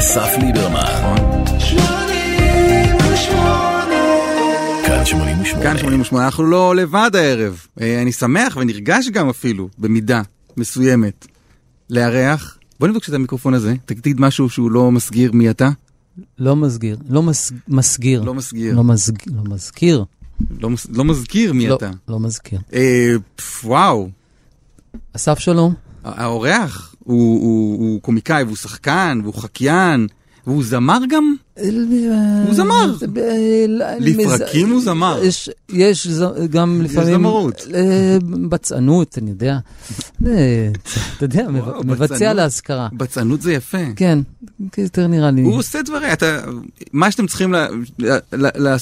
אסף ליברמן. כאן 88. כאן 88, אנחנו לא לבד הערב. אה, אני שמח ונרגש גם אפילו, במידה מסוימת, לארח. בוא נבדוק את המיקרופון הזה, תגיד משהו שהוא לא מסגיר מי אתה. לא מסגיר, לא מס, מסגיר. לא מסגיר. לא, מזג, לא מזכיר. לא, מס- לא מזכיר מי לא, אתה. לא מזכיר. אה, וואו, אסף שלום, האורח הוא, הוא, הוא קומיקאי והוא שחקן והוא חקיין והוא זמר גם. הוא זמר. לפרקים הוא זמר. יש, יש גם לפעמים... זמרות. אה, בצענות, אני יודע. אה, אתה יודע, מבצע. להשכרה. בצענות זה יפה. כן, יותר נראה לי. הוא עושה דברים, אתה, מה שאתם צריכים, לה,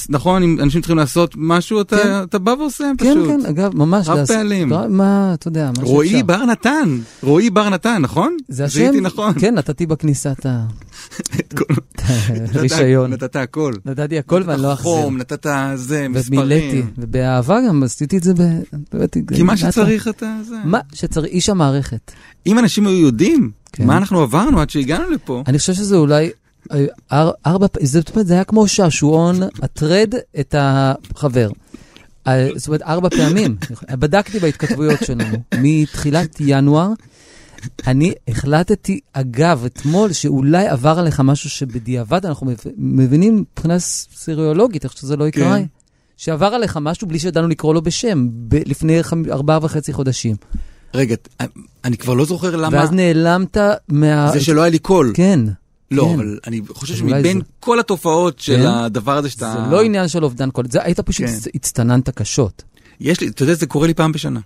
נכון, אם אנשים צריכים לעשות משהו, אתה, כן. בא ועושה כן, פשוט. כן, אגב, ממש. רב פעלים. מה, אתה יודע, מה רועי שאפשר. בר נתן, רועי בר נתן, נכון? זה השם? זיהיתי נכון. כן, נתתי בכניסה את ה- את כל- את הרישיון. נתת הכל. נתתי הכל ואני לא נתת אחזיר. חום, נתת זה, ומילאתי, מספרים. ובאהבה גם עשיתי את זה ב... באמת, כי מה. שצריך אתה זה. מה שצריך, איש המערכת. אם אנשים היו יודעים כן. מה אנחנו עברנו עד שהגענו לפה, אני חושב שזה אולי אה, אר- ארבע, פ- זה, זאת אומרת, זה היה כמו שעשועון, הטרד את החבר. אה, זאת אומרת, ארבע פעמים. בדקתי בהתכתבויות שלנו. מתחילת ינואר, אני החלטתי, אגב, אתמול, שאולי עבר עליך משהו שבדיעבד אנחנו מב- מבינים מבחינה סריולוגית, איך שזה לא יקרה. כן. שעבר עליך משהו בלי שידענו לקרוא לו בשם, ב- לפני ארבעה וחצי חודשים. רגע, אני כבר לא זוכר למה, ואז נעלמת מה... זה שלא היה לי קול. כן. לא, כן. אבל אני חושב שמבין זה- כל התופעות של כן? הדבר הזה שאתה... זה לא עניין של אובדן קול, זה היית פשוט כן. הצ- הצטננת קשות. יש לי, אתה יודע, זה קורה לי פעם בשנה.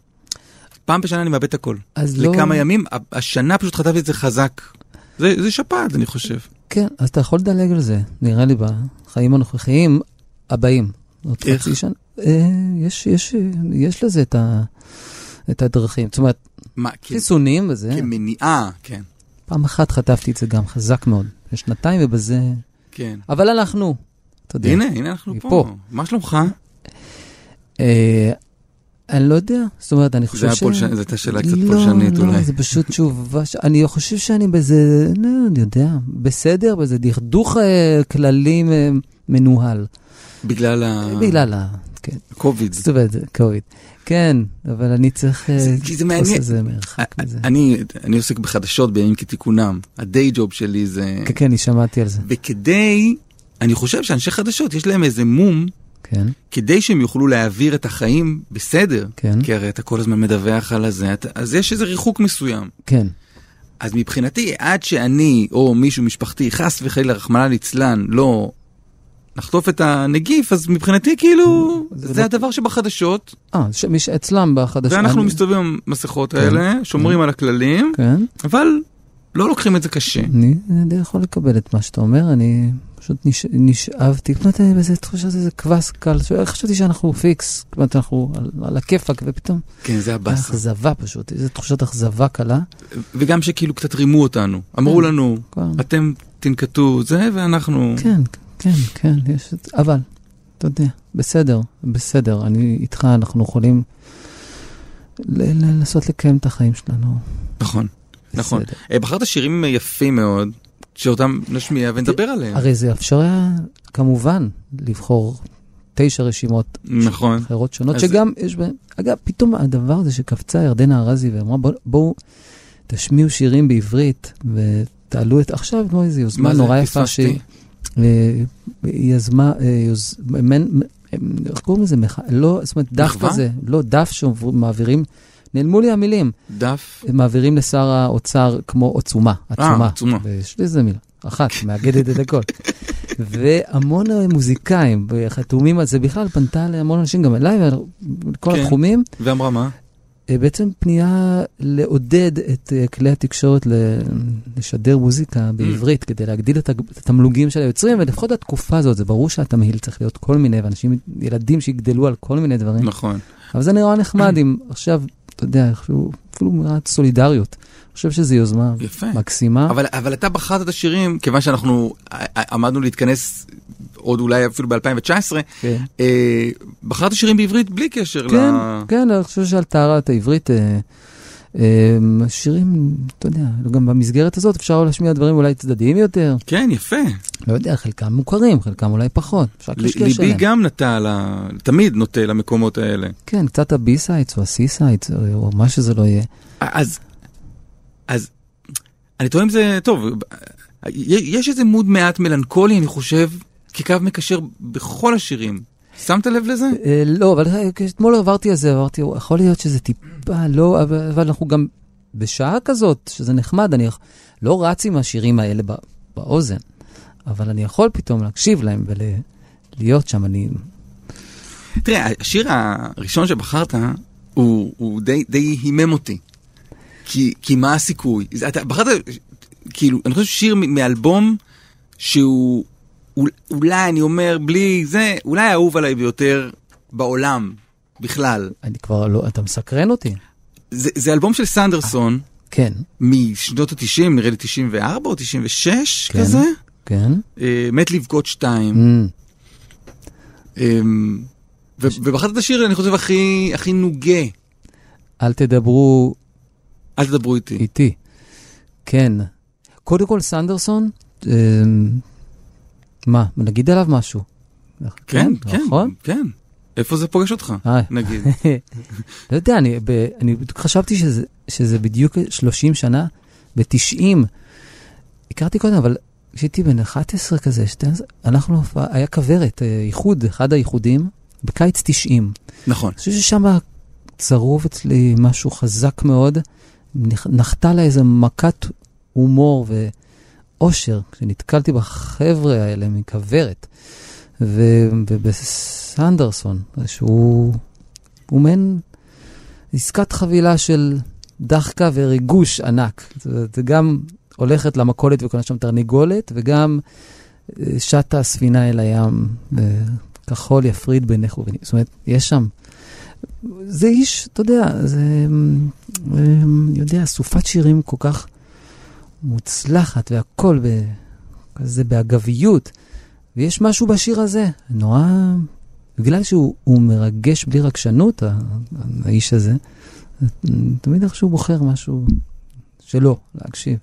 פעם בשנה אני מאבד את הקול. אז לא... לכמה ימים, השנה פשוט חטפתי את זה חזק. זה זה שפעת, אני חושב. כן, אז אתה יכול לדלג על זה, נראה לי בחיים הנוכחיים הבאים. עוד איך? חצי שנה. אה, יש, יש, יש לזה את, ה, את הדרכים. זאת אומרת, מה, כ- חיסונים וזה. כמניעה, כן, פעם אחת חטפתי את זה גם חזק מאוד, בשנתיים ובזה... כן. אבל אנחנו, אתה יודע. הנה, הנה אנחנו פה. פה. מה שלומך? אה, אני לא יודע, זאת אומרת, אני חושב ש... פולשני- זו הייתה שאלה קצת לא, פולשנית לא, אולי. זה פשוט תשובה, ש... אני חושב שאני באיזה, לא, אני יודע, בסדר, באיזה דכדוך אה, כללי אה, מנוהל. בגלל ה... בגלל ה... כן, קוביד. זאת אומרת, קוביד. כן, אבל אני צריך... אה, זה- לתפוס. איזה מרחק מזה. אני אני עוסק בחדשות בימים כתיקונם. הדיי ג'וב שלי זה... כן, כן, אני שמעתי על זה. וכדי, אני חושב שאנשי חדשות, יש להם איזה מום, כן, כדי שהם יוכלו להעביר את החיים בסדר. כן, כי הרי אתה כל הזמן מדווח על הזה, אתה- אז יש איזה ריחוק מסוים. כן. אז מבחינתי, עד שאני או מישהו משפחתי, חס וחלילה, רחמנא ליצלן, לא נחטוף את הנגיף, אז מבחינתי כאילו, זה זה לא- הדבר שבחדשות, אה, ש- מי שאצלם בחדשות. ואנחנו אני- מסתובבים עם המסכות כן. האלה, שומרים על הכללים, כן, אבל לא לוקחים את זה קשה. אני אני די יכול לקבל את מה שאתה אומר, אני פשוט נש... נשאבתי, זאת אומרת, באיזה תחושה, איזה קבס קל, ש- חשבתי שאנחנו פיקס, אומרת, אנחנו על, על הכיפאק, ופתאום כן, זה הבאסה. אכזבה פשוט, איזה תחושת אכזבה קלה. וגם שכאילו קצת רימו אותנו. אמרו כן. לנו, כבר- אתם תנקטו זה, ואנחנו... כן, כן, כן, יש את... אבל, אתה יודע, בסדר, בסדר, אני איתך, אנחנו יכולים ל- ל- לנסות לקיים את החיים שלנו. נכון, נכון. אה, בחרת שירים יפים מאוד, שאותם נשמיע ונדבר עליהם. הרי זה אפשר היה, כמובן, לבחור תשע רשימות נכון. אחרות שונות, אז- שגם יש בהן, אגב, פתאום הדבר הזה שקפצה ירדנה ארזי ואמרה, "בוא- בואו תשמיעו שירים בעברית ותעלו את, עכשיו, כמו איזו יוזמה? נורא יפה. שהיא אה, יזמה, אה, איך קוראים לזה? לא, זאת אומרת, דף? כזה, לא, דף שמעבירים, נעלמו לי המילים, דף. מעבירים לשר האוצר כמו עוצומה, עצומה. עצומה. ויש לי איזה מילה, אחת, מאגדת את הכל. והמון מוזיקאים חתומים על זה, בכלל פנתה להמון אנשים, גם אליי, וכל כן. התחומים, ואמרה מה? אה, בעצם פנייה לעודד את אה, כלי התקשורת לשדר מוזיקה בעברית, כדי להגדיל את התמלוגים של היוצרים, ולפחות בתקופה הזאת, זה ברור שהתמהיל צריך להיות כל מיני, ואנשים, ילדים שיגדלו על כל מיני דברים. נכון. אבל זה נראה נחמד אם עכשיו, אתה יודע, איכשהו- אפילו מעט סולידריות. אני חושב שזו יוזמה יפה. מקסימה. אבל, אבל אתה בחרת את השירים, כיוון שאנחנו עמדנו להתכנס עוד אולי אפילו ב-2019, כן. אה, בחרת שירים בעברית בלי קשר כן, ל... כן, אני חושב שעל טהרת העברית, אה, שירים, אתה יודע, גם במסגרת הזאת אפשר להשמיע דברים אולי צדדיים יותר. כן, יפה. לא יודע, חלקם מוכרים, חלקם אולי פחות. אפשר לקשקש ליבי עליהם. גם נטה, ל- תמיד נוטה למקומות האלה. כן, קצת ה B-sides או ה C-sides, או מה שזה לא יהיה. אז, אז, אני טועה אם זה, טוב, יש איזה מוד מעט מלנכולי, אני חושב, כקו מקשר בכל השירים. שמת לב לזה? אה, לא, אבל אה, אתמול עברתי על זה, אמרתי, יכול להיות שזה טיפה לא, אבל אנחנו גם בשעה כזאת, שזה נחמד, אני לא רץ עם השירים האלה בא- באוזן, אבל אני יכול פתאום להקשיב להם ולהיות שם, אני... תראה, השיר הראשון שבחרת, הוא, הוא די, די הימם אותי. כי, כי מה הסיכוי? אתה בחרת, כאילו, אני חושב שיר מאלבום שהוא, אולי, אני אומר, בלי זה, אולי האהוב עליי ביותר בעולם, בכלל. אני כבר לא, אתה מסקרן אותי. זה, זה אלבום של סנדרסון כן, משנות ה-90, נראה לי 94 או 96 כן. כזה. כן. אה, מת לבכות שתיים. Mm, אמ, ו- ובחרת את השיר, אני חושב, הכי, הכי נוגה. אל תדברו אל תדברו איתי. איתי. כן. קודם כל, סנדרסון, אה, מה, נגיד עליו משהו. כן, כן, נכון? כן. איפה זה פוגש אותך, אה. נגיד? לא יודע, אני, ב, אני חשבתי שזה, שזה בדיוק 30 שנה, ב-90. הכרתי קודם, אבל כשהייתי בן 11 כזה, 12, אנחנו, היה כוורת, אה, איחוד, אחד האיחודים, בקיץ 90. נכון. אני חושב ששם צרוב אצלי משהו חזק מאוד, נחתה לה איזה מכת הומור ואושר, כשנתקלתי בחבר'ה האלה מכוורת. ובסנדרסון, שהוא הוא מעין עסקת חבילה של דחקה וריגוש ענק. זה, גם הולכת למכולת וקונה שם תרנגולת, וגם אה, שטה הספינה אל הים, וכחול יפריד בינך וביני. זאת אומרת, יש שם... זה איש, אתה יודע, זה, אמ, אמ, יודע, אסופת שירים כל כך מוצלחת, והכל ב, כזה באגביות. ויש משהו בשיר הזה, נורא, בגלל שהוא הוא מרגש בלי רגשנות, האיש הזה, תמיד איכשהו בוחר משהו שלו, להקשיב.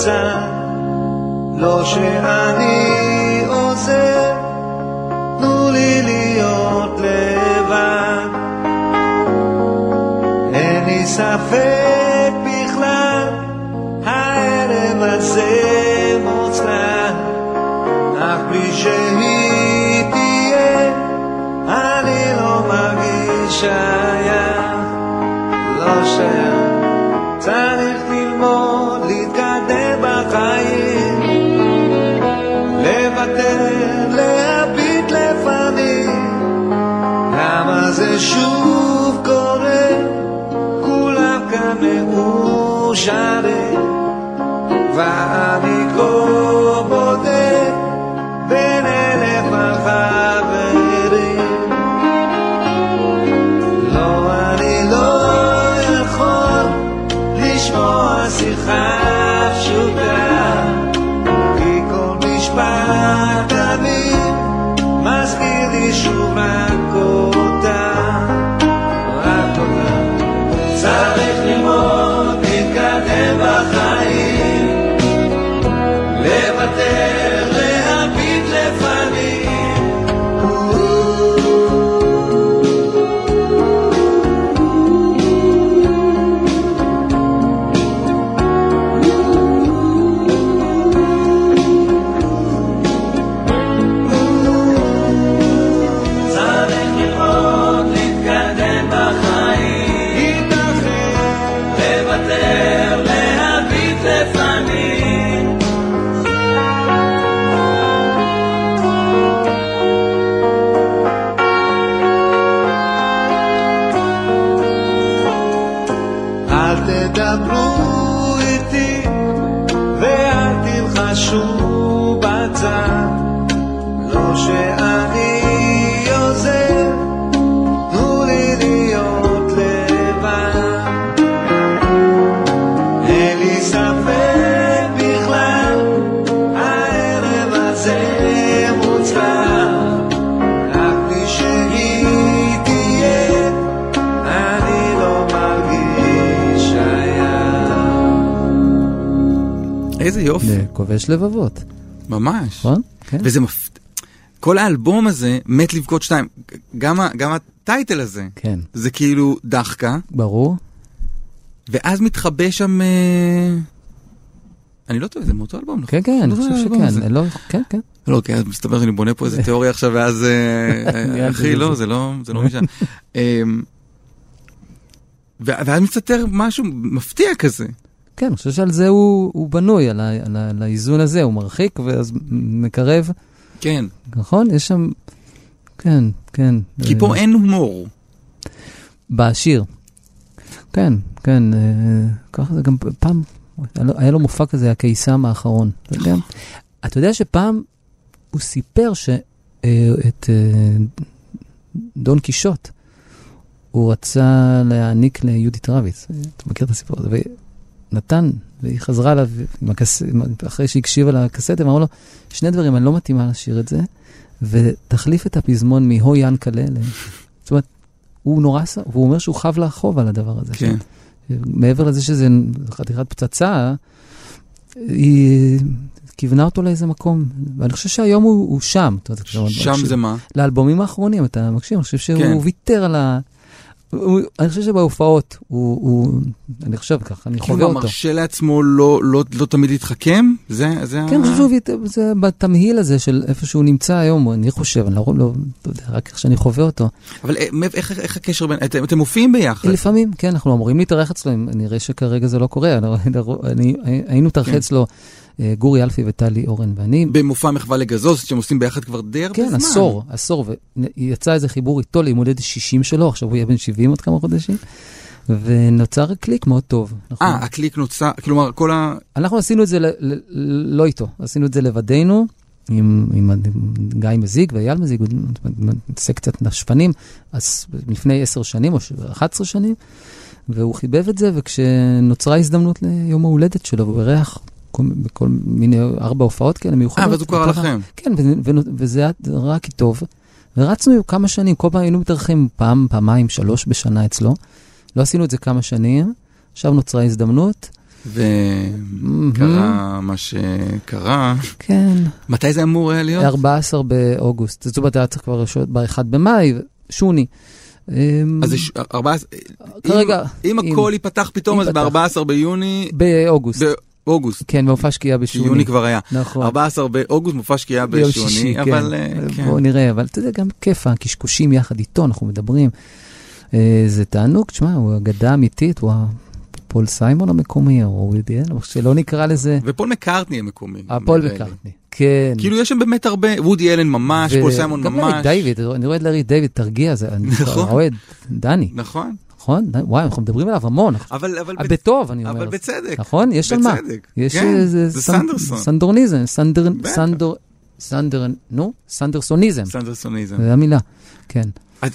בצד לא שאני עוזר תנו לי להיות לבד אין לי ספק בכלל הערב הזה מוצלח אך בלי שהיא תהיה אני לא מרגיש שייך, לא שייך. já איזה יופי, וכובש לבבות, ממש. נכון? כן. וזה מפ... כל האלבום הזה, מת לבכות שתיים, גם, ה... גם הטייטל הזה, כן, זה כאילו דחקה, ברור. ואז מתחבא שם... אה, אני לא טועה, זה מאותו אלבום, נכון? כן, כן, אני לא, חושב. שכן. לא, כן, כן. לא, אוקיי, אז מסתבר שאני בונה פה איזה תיאוריה עכשיו, ואז... אה, נראה אחי, לא, זה. לא, זה לא משנה. אמ, ואז מסתתר משהו מפתיע כזה. כן, אני חושב שעל זה הוא, הוא בנוי, על, ה, על, ה, על האיזון הזה, הוא מרחיק ואז מקרב, כן. נכון? יש שם... כן, כן. כי אה, פה אין הומור. בשיר. כן, כן, אה, ככה זה גם פעם, היה לו- מופע כזה, הקיסם האחרון. אתה יודע? אתה יודע שפעם הוא סיפר שאת דון קישוט, הוא רצה להעניק ליהודית רביץ. אתה מכיר את הסיפור הזה? ונתן, והיא חזרה אליו אחרי שהקשיבה לקסטה, ואמר לו, שני דברים, אני לא מתאימה לשיר את זה, ותחליף את הפזמון מהו ינקלה ל... זאת אומרת, הוא נורא, ס- והוא אומר שהוא חב לה חוב על הדבר הזה. כן. מעבר לזה שזה חתיכת פצצה, היא כיוונה אותו לאיזה מקום, ואני חושב שהיום הוא, הוא שם. שם זה מה? לאלבומים האחרונים, אתה מקשיב, אני חושב שהוא כן. ויתר על ה... הוא, אני חושב שבהופעות, הוא, הוא, אני חושב ככה, אני כאילו חווה הוא אותו. מרשה לעצמו לא, לא, לא תמיד להתחכם? זה, זה כן, אני חושב שהוא זה בתמהיל הזה של איפה שהוא נמצא היום, אני חושב, אני לא, לא, לא יודע, רק איך שאני חווה אותו. אבל אה, מאיפה- איך, איך הקשר בין... אתם, אתם מופיעים ביחד? לפעמים, כן, אנחנו אמורים להתארח אצלו, נראה שכרגע זה לא קורה. אני, אני, היינו מתארחי כן. אצלו, אה, גורי אלפי וטלי אורן ואני. במופע מחווה לגזוז, שאתם עושים ביחד כבר די הרבה כן, זמן. עשור, עשור, ויצא איזה חיבור איתו ליום הולדת 60 שלו, עכשיו הוא יהיה בן 70 עוד כמה חודשים, ונוצר קליק מאוד טוב. אנחנו- אה, הקליק נוצר, כלומר, כל ה... אנחנו עשינו את זה ל, ל, לא איתו, עשינו את זה לבדנו, עם, עם, עם גיא מזיג ואייל מזיג, הוא מתעסק קצת נשפנים, אז לפני עשר שנים או ש- 11 שנים, והוא חיבב את זה, וכשנוצרה הזדמנות ליום ההולדת שלו, הוא אירח בכל מיני ארבע הופעות כאלה מיוחדות. אה, ואז הוא קרא לכם. כן, ו- ו- וזה היה רק טוב. ורצנו כמה שנים, כל פעם היינו מתארחים פעם, פעמיים, שלוש בשנה אצלו. לא עשינו את זה כמה שנים, עכשיו נוצרה הזדמנות. וקרה מה שקרה. כן, מתי זה אמור היה להיות? 14 באוגוסט. זאת אומרת, היה צריך כבר לשבת ב-1 במאי, שוני. אמ, אז זה ש- 14... כרגע, אם אם- הכל ייפתח פתאום, אז פתח. ב-14 ביוני, באוגוסט. באוגוסט, כן, מופע שקיעה בשוני. שיוני כבר היה. נכון. 14 באוגוסט מופע שקיעה ביום שישי, בשוני, כן. אבל אה, כן. בואו נראה, אבל אתה יודע, גם כיף הקשקושים יחד איתו, אנחנו מדברים. אה, זה תענוג, תשמע, הוא אגדה אמיתית, הוא הפול סיימון המקומי, או ווידי אלן, שלא נקרא לזה, ופול מקארטני המקומי. הפול. מקארטני. כן. כאילו יש שם באמת הרבה, וודי אלן ממש, פול סיימון גם לארי ממש. דיוויד, אני רואה את לארי דיוויד, תרגיע, זה, אני נכון. את דני, נכון, נכון? וואי, אנחנו מדברים עליו המון, אבל אבל אה, בטוב, אני אומר. אבל בצדק. נכון? יש על מה. בצדק. יש כן, איזה זה סנ- סנדרסון. סנדורניזם, סנדר, בטח. סנדור, סנדר, נו, סנדרסוניזם, סנדרסוניזם. זו המילה, כן,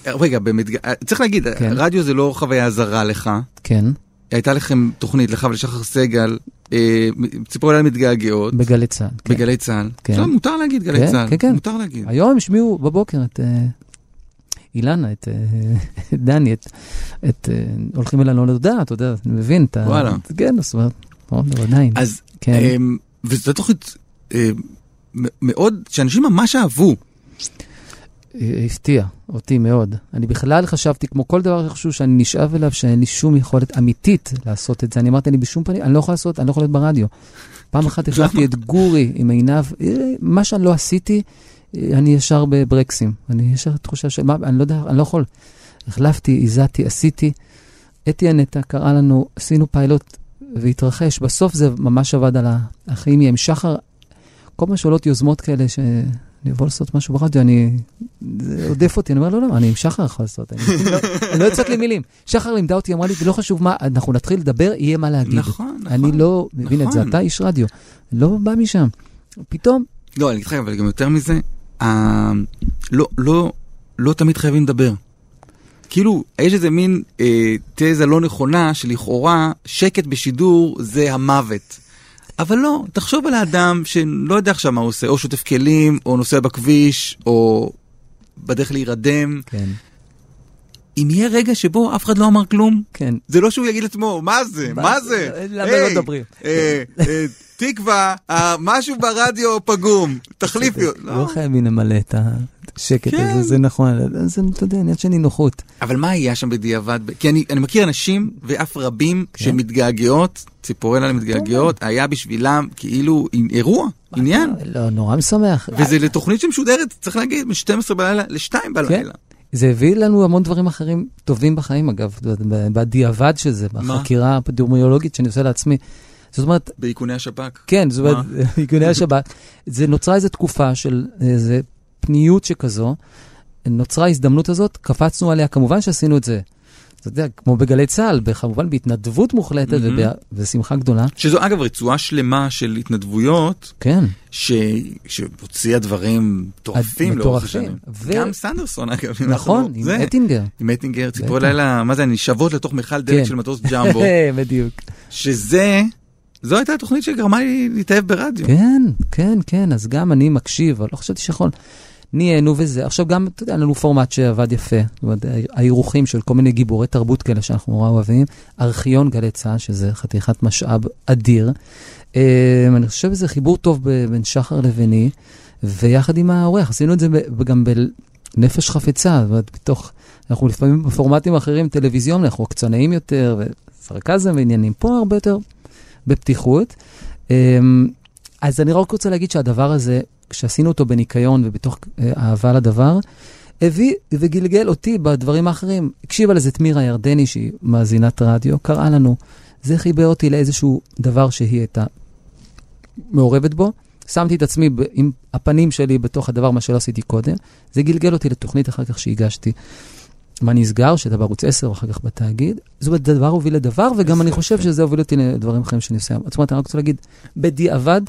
רגע, במדג... צריך להגיד, כן. רדיו זה לא חוויה זרה לך. כן, הייתה לכם תוכנית, לך ולשחר סגל, אה, ציפורי לילה מתגעגעות, בגלי צה"ל. כן. בגלי צה"ל. כן. לא, מותר להגיד גלי כן, צה"ל. כן, כן. מותר להגיד. היום השמיעו בבוקר את אה, אילנה, את אה, דני, את את, אה, הולכים אל הלא נודע, אתה יודע, אני מבין את ה... וואלה. כן, אומרת, נכון, בוודאי. אז, כן. אמ, וזו תוכנית אה, מ- מאוד, שאנשים ממש אהבו. הפתיע אותי מאוד. אני בכלל חשבתי, כמו כל דבר שחשוב, שאני נשאב אליו, שאין לי שום יכולת אמיתית לעשות את זה. אני אמרתי, אני בשום פנים, אני לא יכול לעשות, אני לא יכול להיות ברדיו. פעם אחת החלפתי את גורי עם עינב, אה, מה שאני לא עשיתי, אני ישר בברקסים. אני ישר תחושה של, מה, אני לא יודע, אני לא יכול. החלפתי, הזעתי, עשיתי. אתי הנטע קראה לנו, עשינו פיילוט והתרחש. בסוף זה ממש עבד על הכימיה עם שחר. כל פעם שעולות יוזמות כאלה ש... אני אבוא לעשות משהו ברדיו, אני... זה עודף אותי, אני אומר, לא, לא, אני עם שחר יכול לעשות, אני לא- אני לא יוצאת לי מילים. שחר לימדה אותי, אמרה לי, לא חשוב מה, אנחנו נתחיל לדבר, יהיה מה להגיד. נכון, נכון. אני לא מבין את זה, נכון. אתה איש רדיו, לא בא משם. פתאום, לא, אני אגיד לך, אבל גם יותר מזה, ה- לא, לא, לא תמיד חייבים לדבר. כאילו, יש איזה מין אה, תזה לא נכונה שלכאורה שקט בשידור זה המוות. אבל לא, תחשוב על האדם שלא יודע עכשיו מה הוא עושה, או שוטף כלים, או נוסע בכביש, או בדרך להירדם. כן, אם יהיה רגע שבו אף אחד לא אמר כלום, כן. זה לא שהוא יגיד לעצמו, מה זה? מה זה? למה לא מדברים?" אה, אה, תקווה, אה, משהו ברדיו פגום, תחליפי. לא לא. חייבים למלא את השקט כן. הזה, זה נכון, זה, אתה יודע, עניין של נינוחות. אבל מה היה שם בדיעבד? כי אני, מכיר אנשים, ואף רבים, כן. שמתגעגעות, ציפורלה מתגעגעות, היה בשבילם כאילו אירוע, עניין. לא, נורא משמח. וזה לתוכנית שמשודרת, צריך להגיד, מ-12 בלילה ל-2 כן. בלילה. זה הביא לנו המון דברים אחרים טובים בחיים, אגב, בדיעבד של זה? בחקירה האפידמיולוגית שאני עושה לעצמי. זאת אומרת, באיכוני השב"כ. כן, זאת אומרת, איכוני השב"כ, זה נוצרה איזו תקופה של איזה פניות שכזו, נוצרה ההזדמנות הזאת, קפצנו עליה, כמובן שעשינו את זה. אתה יודע, כמו בגלי צה"ל, כמובן בהתנדבות מוחלטת. ובשמחה גדולה. שזו אגב רצועה שלמה של התנדבויות, כן, ש... שהוציאה דברים מטורפים לאורך. השנים. ו- גם סנדרסון אגב. נכון, אנחנו- עם אטינגר. עם אטינגר, ציפורי בטח. לילה, מה זה, נשאבות לתוך מיכל דלק כן. של מטוס ג'מבו, בדיוק. שזה, זו הייתה התוכנית שגרמה לי להתאהב ברדיו. כן, כן, כן, אז גם אני מקשיב, אבל לא חשבתי שיכול. נהיינו וזה. עכשיו גם, אתה יודע, היה לנו פורמט שעבד יפה. זאת אומרת, האירוחים של כל מיני גיבורי תרבות כאלה שאנחנו נורא אוהבים. ארכיון גלי צה"ל, שזה חתיכת משאב אדיר. אה, אני חושב שזה חיבור טוב בין שחר לביני, ויחד עם העורך, עשינו את זה גם בנפש חפצה, זאת אומרת, בתוך, אנחנו לפעמים בפורמטים אחרים, טלוויזיון, אנחנו קצנאים יותר, וסרקזם ועניינים. פה הרבה יותר בפתיחות. אמ, אז אני רק רוצה להגיד שהדבר הזה, כשעשינו אותו בניקיון ובתוך אה, אהבה לדבר, הביא וגלגל אותי בדברים האחרים. הקשיבה לזה תמירה ירדני, שהיא מאזינת רדיו, קראה לנו. זה חיבר אותי לאיזשהו דבר שהיא הייתה מעורבת בו. שמתי את עצמי ב- עם הפנים שלי בתוך הדבר, מה שלא עשיתי קודם. זה גלגל אותי לתוכנית אחר כך שהגשתי. מה נסגר, שהייתה בערוץ 10 ואחר כך בתאגיד. זאת אומרת, דבר הוביל לדבר, וגם אני חושב שזה הוביל אותי לדברים אחרים שאני עושה. זאת אומרת, אני רק רוצה להגיד, בדיעבד,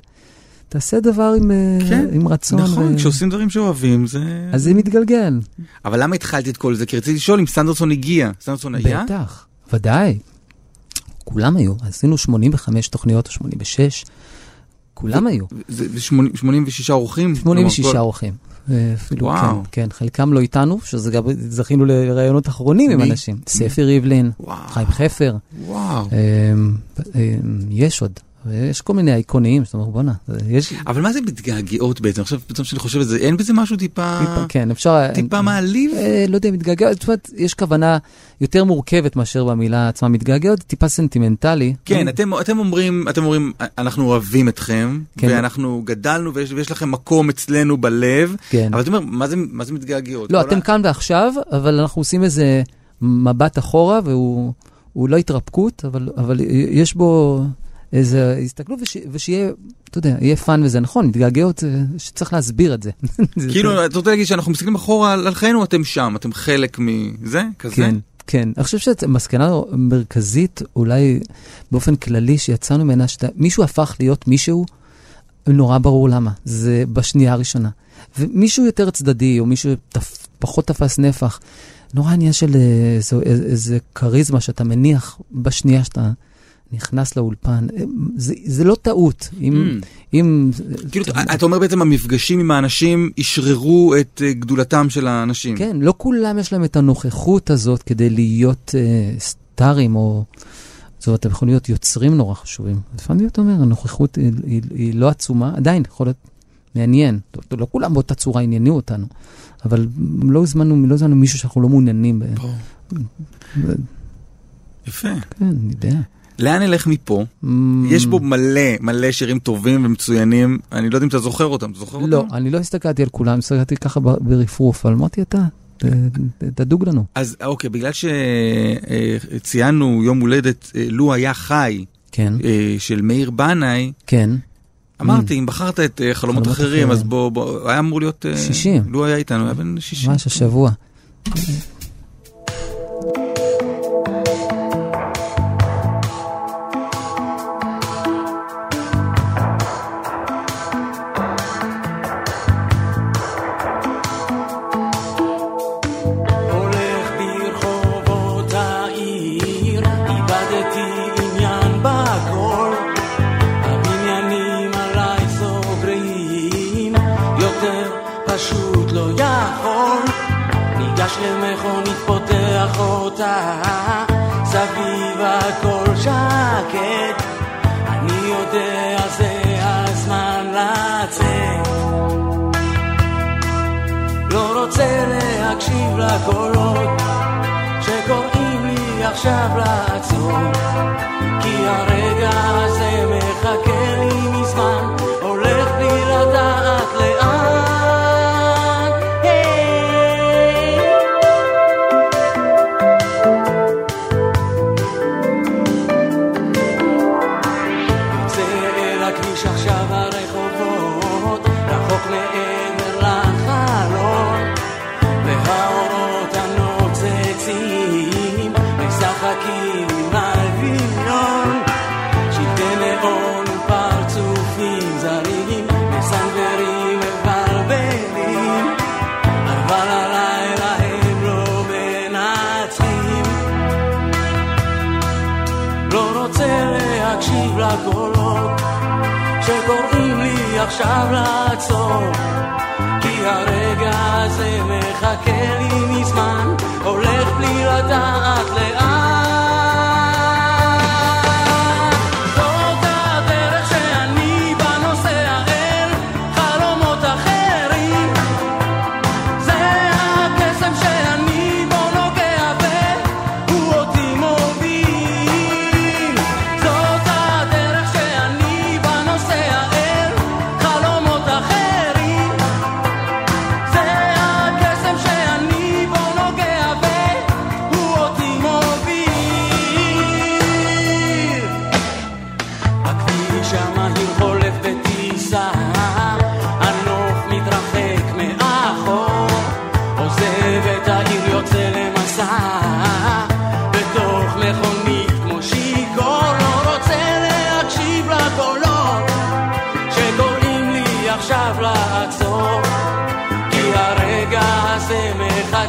תעשה דבר עם, אה, כן, עם רצון. נכון, ו- כשעושים דברים שאוהבים זה... אז זה מתגלגל. אבל למה התחלתי את כל זה? כי רציתי לשאול אם סנדרסון הגיע. סנדרסון היה? בטח, ודאי. כולם היו. עשינו 85 תוכניות או 86. כולם היו. זה זה שמונים- 86 אורחים? 86 כלומר, כל- אורחים. אה, אפילו, וואו. כן, כן, חלקם לא איתנו, שזה גם, זכינו לראיונות אחרונים עם מי? אנשים. ספי ריבלין, וואו. חיים חפר, וואו. אמ, אמ, יש עוד. יש כל מיני אייקוניים, זאת אומרת, בואנה, יש אבל מה זה מתגעגעות בעצם? עכשיו פתאום שאני חושב על זה, אין בזה משהו טיפה... טיפה, כן, אפשר... טיפה מעליב? אה, לא יודע, מתגעגע, זאת אומרת, יש כוונה יותר מורכבת מאשר במילה עצמה מתגעגעת, טיפה סנטימנטלי. כן, אתם, אתם אומרים, אתם אומרים, אנחנו אוהבים אתכם, כן. ואנחנו גדלנו ויש, ויש לכם מקום אצלנו בלב, כן. אבל אתה אומר, מה זה, מה זה מתגעגעות? לא, אתם כאן ועכשיו, אבל אנחנו עושים איזה מבט אחורה, והוא הוא לא התרפקות, אבל, אבל יש בו איזה הסתכלות, וש, ושיהיה, אתה יודע, יהיה fun וזה נכון, מתגעגעות, זה- שצריך להסביר את זה. כאילו, אתה רוצה להגיד שאנחנו מסתכלים אחורה על חיינו, אתם שם, אתם חלק מזה? כזה? כן, כן. אני חושב שהמסקנה מרכזית, אולי באופן כללי, שיצאנו ממנה, שמישהו הפך להיות מישהו, נורא ברור למה. זה בשנייה הראשונה. ומישהו יותר צדדי, או מישהו תפ, פחות תפס נפח, נורא עניין של איזה, איזה כריזמה שאתה מניח בשנייה שאתה נכנס לאולפן. זה, זה לא טעות. אם... Mm. אם כאילו, אתה אומר בעצם המפגשים עם האנשים אשררו את אה, גדולתם של האנשים. כן, לא כולם יש להם את הנוכחות הזאת כדי להיות אה, סטארים, או... זאת אומרת, הם יכולים להיות יוצרים נורא חשובים. לפעמים אתה אומר, הנוכחות היא, היא, היא לא עצומה, עדיין יכול להיות מעניין. לא, לא כולם באותה צורה עניינו אותנו, אבל לא הזמנו, לא הזמנו מישהו שאנחנו לא מעוניינים ב... פה. יפה. כן, אני יודע. לאן נלך מפה? יש בו מלא, מלא שירים טובים ומצוינים, אני לא יודע אם אתה זוכר אותם, אתה זוכר אותם? לא, אני לא הסתכלתי על כולם, הסתכלתי ככה ברפרוף, אבל אמרתי, אתה, תדוג לנו. אז אוקיי, בגלל שציינו יום הולדת, אה, לו היה חי, כן, אה, של מאיר בנאי, כן. אמרתי, אם בחרת את אה, חלומות חלומות אחרים, אחרים. אז בוא, בוא, היה אמור להיות... אה, 60. לו היה איתנו, היה בן 60. ממש השבוע. לקולות שקוראים לי עכשיו לעצור, כי הרגע הזה מחכה לי מזמן,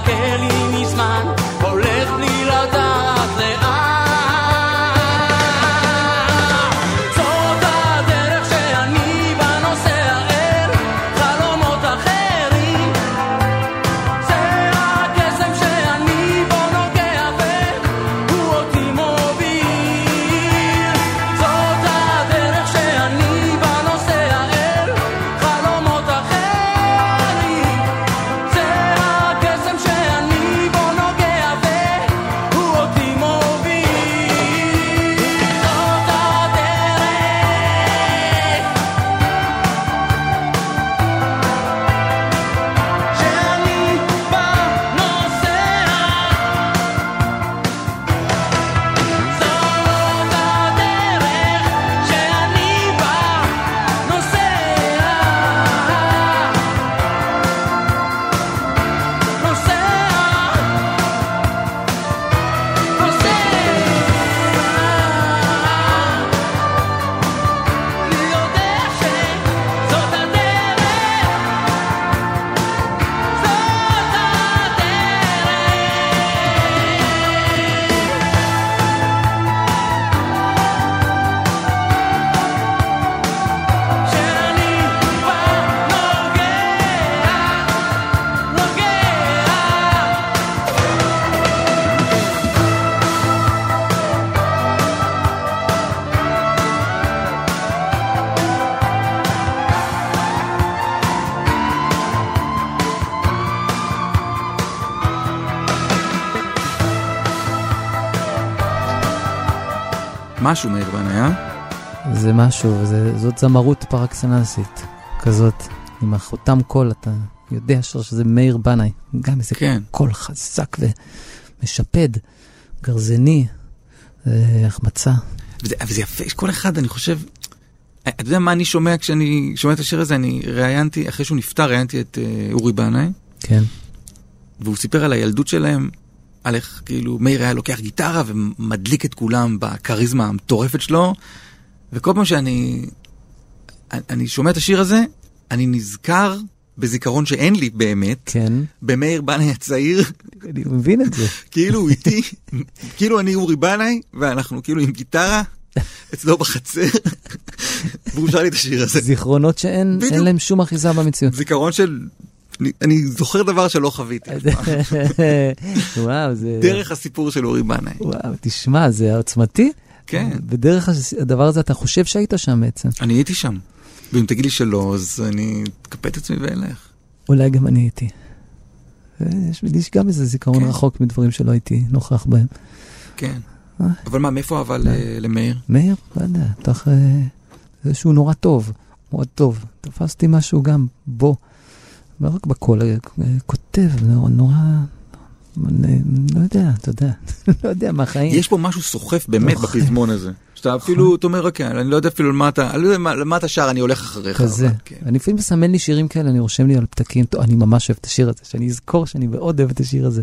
מחכה לי מזמן, הולך בלי לדעת משהו מאיר בנאי, אה? זה משהו, זה, זאת זמרות פר אקסלנסית, כזאת, עם החותם קול, אתה יודע שזה מאיר בנאי, גם איזה כן. קול חזק ומשפד, גרזני, זה החמצה. וזה, וזה יפה, כל אחד, אני חושב, אתה יודע מה אני שומע כשאני שומע את השיר הזה? אני ראיינתי, אחרי שהוא נפטר, ראיינתי את אה, אורי בנאי, כן, והוא סיפר על הילדות שלהם, על איך כאילו מאיר היה לוקח גיטרה ומדליק את כולם בכריזמה המטורפת שלו, וכל פעם שאני אני, אני שומע את השיר הזה, אני נזכר בזיכרון שאין לי באמת, כן, במאיר בנאי הצעיר, אני מבין את זה. כאילו הוא איתי, כאילו אני אורי בנאי, ואנחנו כאילו עם גיטרה, אצלו בחצר, והוא שר לי את השיר הזה. זיכרונות שאין להם שום אחיזה במציאות. זיכרון של אני- זוכר דבר שלא חוויתי. וואו, זה... דרך הסיפור של אורי בנאי. וואו, תשמע, זה עוצמתי. כן. ודרך הדבר הזה אתה חושב שהיית שם בעצם. אני הייתי שם. ואם תגיד לי שלא, אז אני אקפט את עצמי ואלך. אולי גם אני הייתי. יש לי גם איזה זיכרון כן. רחוק מדברים שלא הייתי נוכח בהם. כן. אה. אבל מה, מאיפה אבל אה, למאיר? מאיר, לא יודע, תוך... זה שהוא נורא טוב, מאוד טוב. תפסתי משהו גם בו, לא רק בקול, אה, כותב, נורא, נורא, אני לא יודע, אתה יודע, לא יודע מהחיים. יש פה משהו סוחף באמת סוחף. בפזמון הזה. שאתה אפילו, אתה אומר, אוקיי, אני לא יודע אפילו למה אתה, אני לא יודע מה- למה אתה שר, אני הולך אחריך. כזה. כן. אני לפעמים מסמן לי שירים כאלה, אני רושם לי על פתקים, טוב, אני ממש אוהב את השיר הזה, שאני אזכור שאני מאוד אוהב את השיר הזה.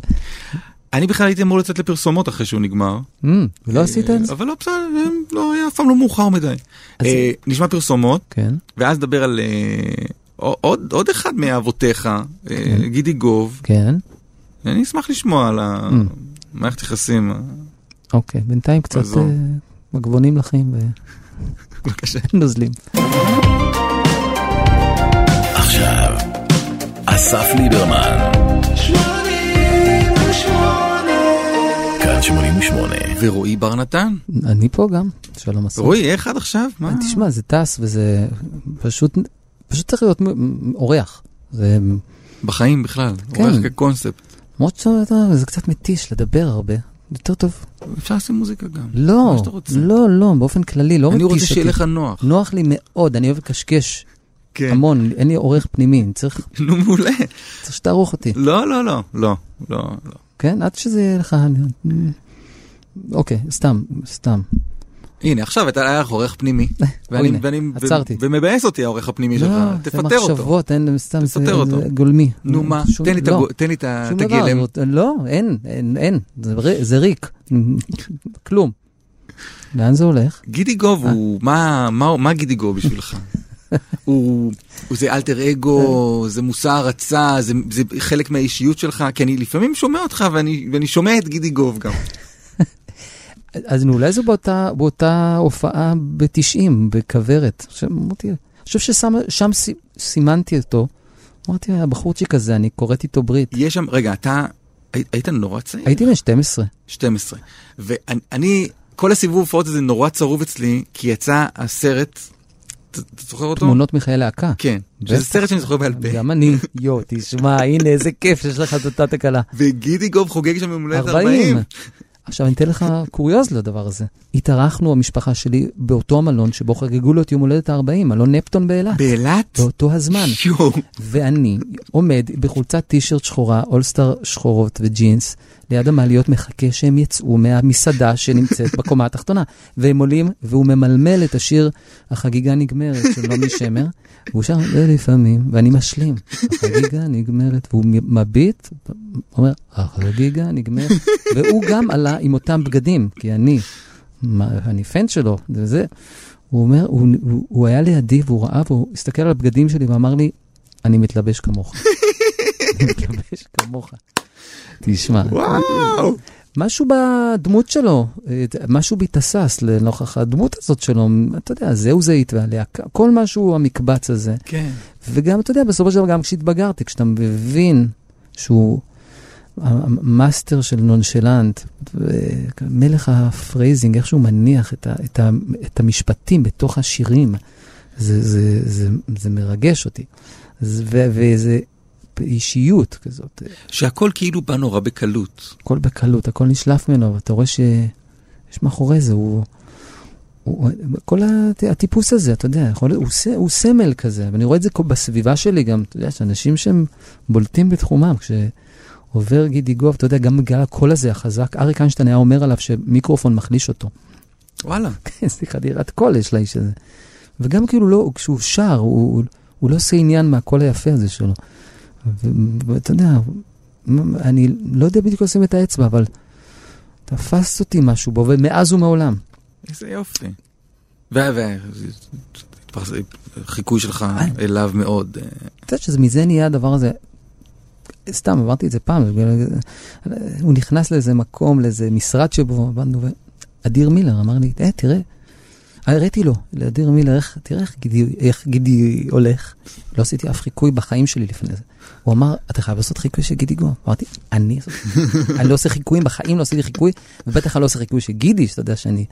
אני בכלל הייתי אמור לצאת לפרסומות אחרי שהוא נגמר. Mm, ולא עשית את זה? אבל לא, בסדר, אה, לא היה אף פעם לא מאוחר מדי. אה, נשמע פרסומות, כן. ואז נדבר על אה, עוד עוד אחד מאבותיך, אה, כן. גידי גוב. כן, אני אשמח לשמוע על Mm. המערכת יחסים. אה, אוקיי. בינתיים קצת. אה, מגבונים לחים בבקשה. ונוזלים. עכשיו, אסף ליברמן, כאן 88. ורועי בר נתן. אני פה גם, שלום אסף. רועי, איך עד עכשיו? מה? תשמע, זה טס וזה פשוט, פשוט צריך להיות אורח. זה בחיים בכלל, כן. אורח כקונספט. למרות שזה קצת מתיש לדבר הרבה. יותר טוב. אפשר לעשות מוזיקה גם. לא, רוצה. לא, לא, באופן כללי, לא אני מתיש רוצה אותי. שיהיה לך נוח. נוח לי מאוד, אני אוהב לקשקש כן. המון, אין לי עורך פנימי, אני צריך נו, מעולה. צריך שתערוך אותי. לא, לא, לא, לא, לא, לא. כן? עד שזה יהיה לך... אני- אוקיי, סתם, סתם. הנה, עכשיו אתה היה עורך פנימי. ואני- הנה, ואני- ו- עצרתי. ומבאס אותי העורך הפנימי שלך. לא, זה תפטר אותו. מחשבות, אין, סתם, זה. זה גולמי. נו מה, תן לי את לא, הגלם. לא, אין, אין, זה זה ריק, כלום. לאן זה הולך? גידי גוב הוא, מה- גידי גוב בשבילך? הוא הוא זה אלטר אגו, זה מושא הערצה, זה זה חלק מהאישיות שלך, כי אני לפעמים שומע אותך ואני ואני שומע את גידי גוב גם. אז אולי זה באותה, באותה הופעה ב-90, בכוורת. אמרתי, אני חושב ששם סי- סימנתי אותו. אמרתי, הבחורצ'יק הזה, אני כורת איתו ברית. יש שם, רגע, אתה הי- היית נורא צעיר? הייתי בן 12. 12. ואני, אני- כל הסיבוב הופעות הזה נורא צרוב אצלי, כי יצא הסרט, אתה זוכר אותו? תמונות מחיי להקה. כן, שזה. סרט שאני זוכר בעל פה. גם אני, יו, תשמע, הנה איזה כיף שיש לך את אותה תקלה. וגידי גוב חוגג שם יום הולדת 40. 40. עכשיו, אני אתן לך קוריוז לדבר הזה. התארחנו, המשפחה שלי, באותו המלון שבו חגגו לו את יום הולדת ה-40, מלון נפטון באילת. באילת? באותו הזמן. יואו. ואני עומד בחולצת טישרט שחורה, אולסטאר שחורות וג'ינס, ליד המעליות מחכה שהם יצאו מהמסעדה שנמצאת בקומה התחתונה. והם עולים, והוא ממלמל את השיר "החגיגה נגמרת" של נעמי שמר, והוא שר ולפעמים, ואני משלים, החגיגה נגמרת, והוא מביט, אומר, החגיגה נגמרת, והוא גם עלה עם אותם בגדים, כי אני, מה, אני פן שלו, וזה. הוא אומר, הוא, הוא, הוא היה לידי והוא ראה והוא הסתכל על הבגדים שלי ואמר לי, אני מתלבש כמוך. אני מתלבש כמוך. תשמע, וואו. משהו בדמות שלו, משהו בי תסס לנוכח הדמות הזאת שלו, אתה יודע, זהו זהית והלהקה, כל משהו המקבץ הזה. כן. וגם, אתה יודע, בסופו של דבר, גם כשהתבגרתי, כשאתה מבין שהוא המאסטר של נונשלנט, מלך ה phrasing, איך שהוא מניח את, ה, את, ה, את המשפטים בתוך השירים, זה, זה, זה, זה מרגש אותי. זה- ו- ואיזה אישיות כזאת, שהכל כאילו בא נורא בקלות. הכל בקלות, הכל נשלף ממנו, ואתה רואה שיש מאחורי זה, הוא... הוא, כל הט- הטיפוס הזה, אתה יודע, יכול, הוא, ס- הוא סמל כזה, ואני רואה את זה בסביבה שלי גם, אתה יודע, שאנשים שהם בולטים בתחומם, כשעובר גידי גוב, אתה יודע, גם בגלל הקול הזה החזק, אריק איינשטיין היה אומר עליו שמיקרופון מחליש אותו. וואלה. איזה חדירת קול יש לאיש הזה. וגם כאילו לא, כשהוא שר, הוא, הוא, הוא לא עושה עניין מהקול היפה הזה שלו. ואתה יודע, אני לא יודע בדיוק לשים את האצבע, אבל תפס אותי משהו בו, ומאז ומעולם. איזה יופי. והחיקוי שלך אליו מאוד. אתה יודע שזה מזה נהיה הדבר הזה, סתם, אמרתי את זה פעם, הוא נכנס לאיזה מקום, לאיזה משרד שבו עבדנו, ואדיר מילר אמר לי, אה, תראה, הראיתי לו, לאדיר מילר, איך, תראה איך גידי, איך גידי הולך. לא עשיתי אף חיקוי בחיים שלי לפני זה. הוא אמר, אתה חייב לעשות חיקוי של גידי גו. אמרתי, אני, אני לא עושה חיקויים, בחיים לא עשיתי חיקוי, ובטח אני לא עושה חיקוי של גידי, שאתה יודע שאני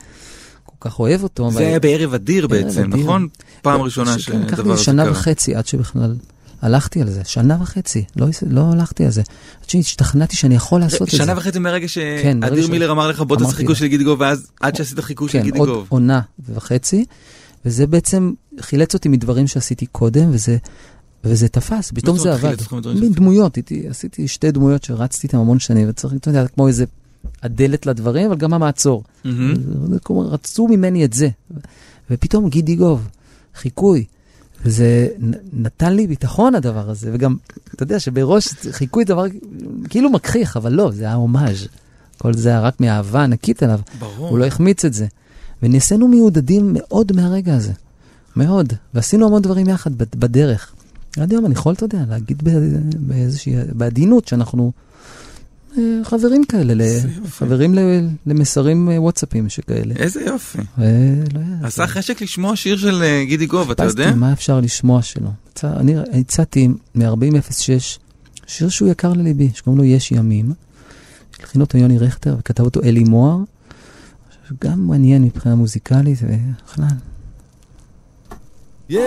כל כך אוהב אותו. זה היה בערב אדיר בעצם. נכון? פעם ראשונה שכן, לקח שהדבר לי הזה שנה קרה. וחצי עד שבכלל הלכתי על זה, שנה וחצי, לא, לא הלכתי על זה. עד שהשתכנעתי שאני יכול לעשות את זה. שנה וחצי מהרגע כן, ברגע שאדיר ש- מילר אמר לך בוא תעשה חיקוי. של גידי גוב, ואז עד שעשית חיקוי של כן, גידי עוד גוב. עונה וחצי, וזה בעצם חילץ אותי מדברים שעשיתי קודם, וזה, וזה תפס, פתאום זה עבד. מין? דמויות, עשיתי שתי דמויות שרצתי איתן המון שנים, וצריך, אתה יודע, כמו איזה הדלת לדברים, אבל גם המעצור. כמו, רצו ממני את זה. ופתאום גידי גוב, חיקוי. וזה נתן לי ביטחון הדבר הזה, וגם, אתה יודע שבראש חיקוי דבר כאילו מכחיך, אבל לא, זה היה הומאז'. כל זה היה רק מאהבה ענקית אליו. ברור. הוא לא החמיץ את זה. ונעשינו מיודדים מאוד מהרגע הזה. מאוד. ועשינו המון דברים יחד בד- בדרך. עד היום אני יכול, אתה יודע, להגיד ב- באיזושהי, בעדינות שאנחנו אה, חברים כאלה. חברים ל- למסרים אה, וואטסאפים שכאלה. איזה יופי. עשה חשק לשמוע שיר של אה, גידי גוב, אתה יודע? מה אפשר לשמוע שלו. אני הצעתי מ-4006 שיר שהוא יקר לליבי, שקוראים לו יש ימים. הלחין אותו יוני רכטר וכתב אותו אלי מוהר. גם מעניין מבחינה מוזיקלית ובכלל. יש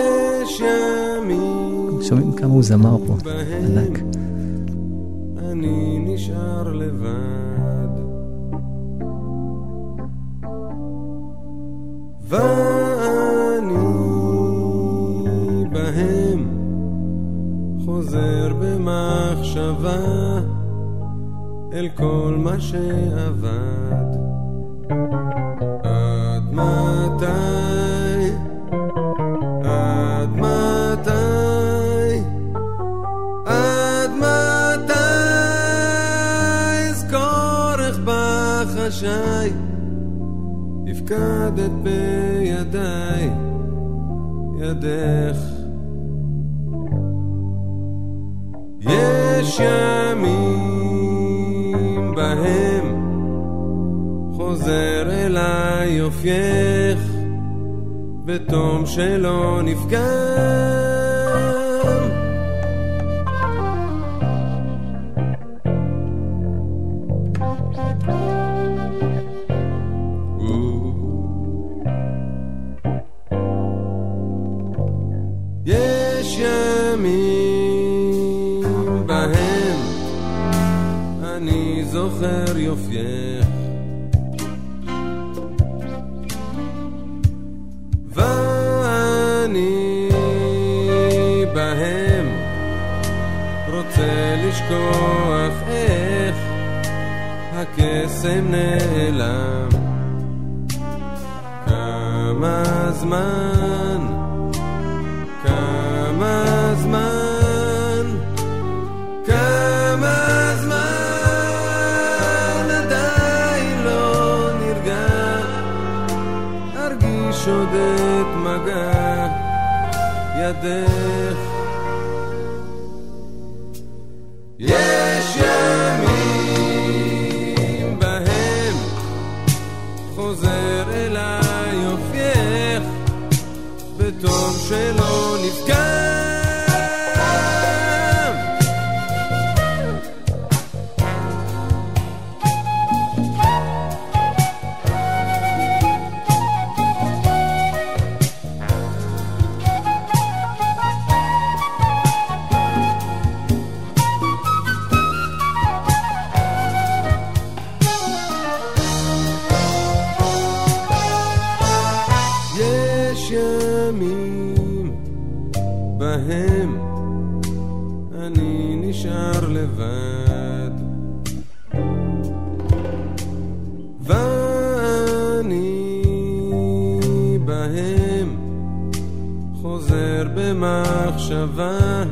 ימים שומעים כמה הוא זמר פה, ענק. אני נשאר לבד. ואני בהם חוזר במחשבה אל כל מה שעבד. עד מתי בחשאי הפקדת בידיי ידך. יש ימים בהם חוזר אליי יופייך בתום שלא נפגם ימים בהם אני נשאר לבד. ואני בהם חוזר במחשבה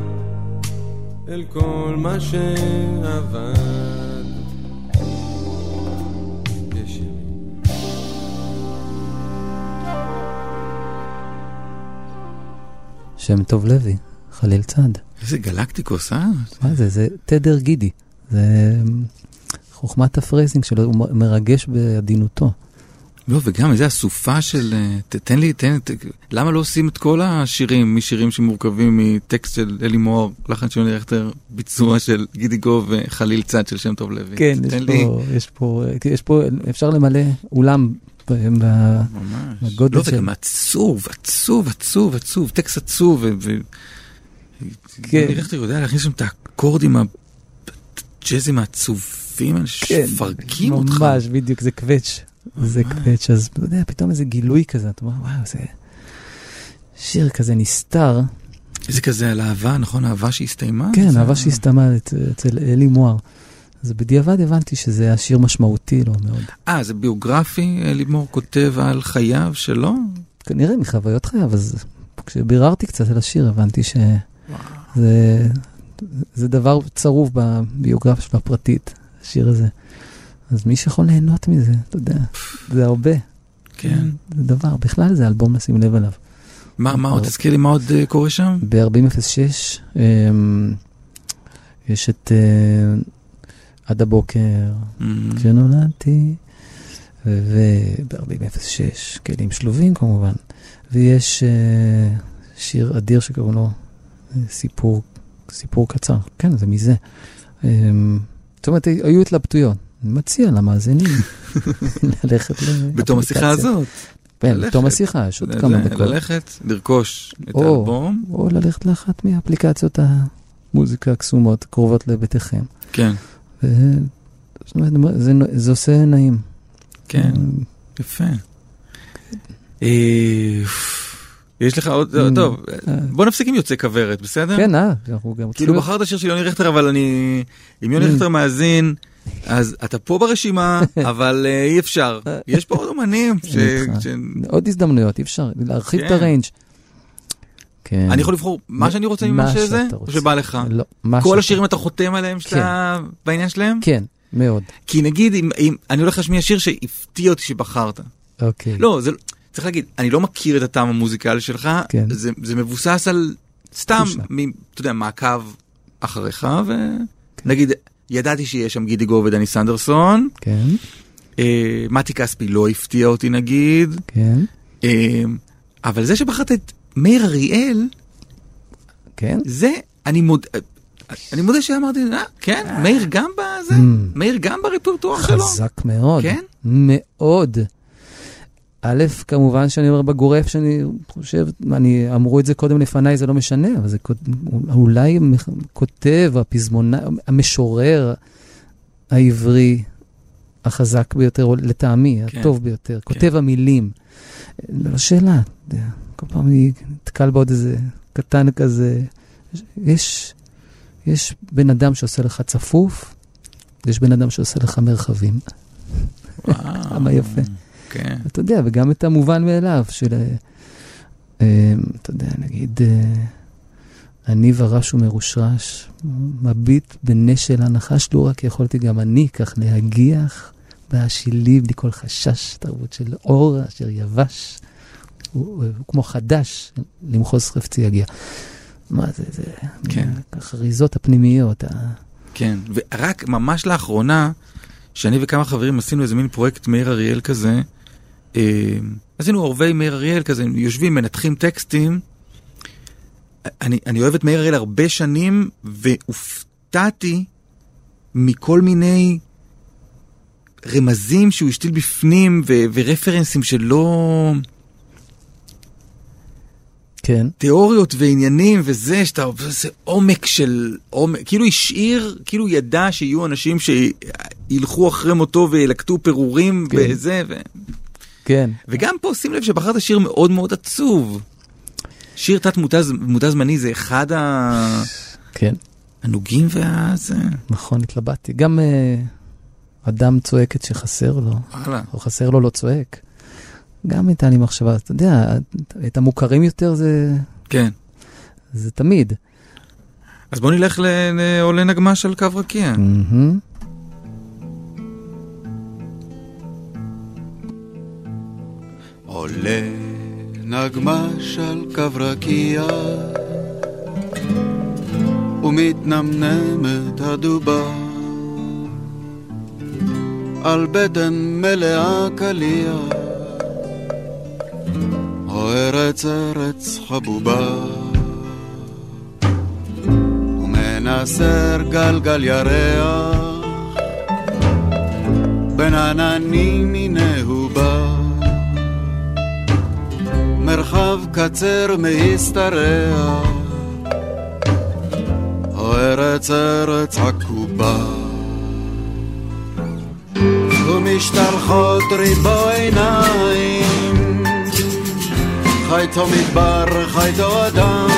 אל כל מה שעבד שם טוב לוי, חליל צד. איזה גלקטיקוס, אה? מה זה? זה תדר גידי. זה אמ, חוכמת ה phrasing שלו, הוא מרגש בעדינותו. לא, וגם איזה אסופה של... אה, תן לי, תן, ת, למה לא עושים את כל השירים משירים שמורכבים מטקסט של אלי מוהר, לחן של יוני רכטר, ביצוע של גידי גוב וחליל צד של שם טוב לוי. כן, יש לי. פה, יש פה, יש פה, אפשר למלא אולם בגודל לא, של- וגם עצוב, עצוב, עצוב, עצוב, טקסט עצוב, ו... כן. יוני רכטר יודע להכניס שם את האקורדים הג'אזים העצובים, האלה שמפרקים אותך. ממש, בדיוק, זה קווץ'. זה קווץ', אז אתה יודע, פתאום איזה גילוי כזה, אתה אומר, וואו, זה שיר כזה נסתר. זה כזה על אהבה, נכון? אהבה שהסתיימה? כן, אהבה שהסתיימה אצ- אצל אלי מוהר. אז בדיעבד הבנתי שזה היה שיר משמעותי לו מאוד. אה, זה ביוגרפי, לימור כותב על חייו שלו? כנראה מחוויות חייו, אז כשביררתי קצת על השיר הבנתי שזה זה דבר צרוב בביוגרפיה שלו הפרטית, השיר הזה. אז מי שיכול ליהנות מזה, אתה יודע, זה הרבה. כן. זה דבר, בכלל זה אלבום לשים לב אליו. מה, מה עוד? תזכיר לי מה עוד אה, קורה שם? ב-4006 אמ, יש את אה, עד הבוקר, Mm, כשנולדתי, וב-4006 כלים שלובים כמובן, ויש אה, שיר אדיר שקוראים לו אה, סיפור, סיפור קצר, כן, זה מזה. אמ, זאת אומרת, היו התלבטויות. אני מציע למאזינים ללכת ל... בתום השיחה הזאת. כן. בתום השיחה, יש עוד כמה דקות. ללכת, לרכוש את. האלבום. או ללכת לאחת מאפליקציות המוזיקה הקסומות קרובות לביתכם. כן, ו- זאת אומרת, זה, זה עושה נעים. כן, יפה. אה, יש לך עוד, Mm. טוב, אה. בוא נפסיק עם יוצא כוורת, בסדר? כן, אה, אנחנו גם כאילו בחרת שיר של יוני רכטר, אבל אני... אם יוני. רכטר מאזין, אז אתה פה ברשימה, אבל אה, אי אפשר. יש פה עוד אומנים. ש- עוד הזדמנויות, אי אפשר להרחיב את כן. הריינג'. כן. אני יכול לבחור מה שאני רוצה ממה מה שזה, או. שבא לך? לא, מה כל שאתה- השירים אתה חותם עליהם שאתה בעניין שלהם? כן, מאוד. כי נגיד, אם- אם אני הולך להשמיע שיר שהפתיע אותי שבחרת. אוקיי. לא, זה... צריך להגיד, אני לא מכיר את הטעם המוזיקלי שלך, כן. זה, זה מבוסס על סתם. מ, אתה יודע, מעקב אחריך, ונגיד, ידעתי שיש שם גידי גוב ודני סנדרסון, כן, אה, מתי כספי לא הפתיע אותי נגיד, כן, אה, אבל זה שבחרת את מאיר אריאל, כן. זה, אני מודה, אני מודה שאמרתי, אה, כן, מאיר גם בזה, Mm. מאיר גם ברפרטואר שלו, חזק מאוד. כן? מאוד. א', כמובן שאני אומר בגורף שאני חושב, אני, אמרו את זה קודם לפניי, זה לא משנה, אבל זה אולי כותב, הפזמונה, המשורר העברי החזק ביותר, לטעמי, כן. הטוב ביותר, כותב המילים. לא שאלה, אתה יודע, כל פעם אני נתקל בעוד איזה קטן כזה. יש, יש בן אדם שעושה לך צפוף, ויש בן אדם שעושה לך מרחבים. וואו, כמה יפה. כן, אתה יודע, וגם את המובן מאליו של, אה, אה, אתה יודע, נגיד, אה, אני ורש ומרושרש, מביט בנשל הנחש, לו רק יכולתי גם אני כך להגיח בהשילי בלי כל חשש, תרבות של אור אשר יבש, הוא, הוא, כמו חדש, למחוז חפצי יגיע. מה זה, זה, כן. החריזות הפנימיות, ה... כן, ורק ממש לאחרונה, שאני וכמה חברים עשינו איזה מין פרויקט מאיר אריאל כזה, אה, עשינו עורבי מאיר אריאל כזה, יושבים, מנתחים טקסטים. אני, אני אוהב את מאיר אריאל הרבה שנים, והופתעתי מכל מיני רמזים שהוא השתיל בפנים, ו- ורפרנסים שלא... כן, תיאוריות ועניינים וזה, שאתה, זה עומק של, עומק, כאילו השאיר, כאילו ידע שיהיו אנשים שילכו אחרי מותו וילקטו פירורים כן. וזה, ו... כן. וגם פה שים לב שבחרת שיר מאוד מאוד עצוב. שיר תת מותז, מותז זמני זה אחד ה- כן. הנוגים והזה, נכון, התלבטתי. גם אה, אדם צועקת שחסר לו, וואלה. או חסר לו לא צועק. גם הייתה לי מחשבה, אתה יודע, את המוכרים יותר זה, כן. זה תמיד. אז בוא נלך לעולה נגמש על קו רקיע. עולה נגמש על קו רקיע ומתנמנמת הדובה על בטן מלאה קליע ארץ ארץ חבובה ומנסר גלגל ירח בין עננים הנה בא. מרחב קצר מהשתרע או ארץ ארץ עקובה. ומשתלחות ריבו עיניים חייתו מדבר, חייתו אדם.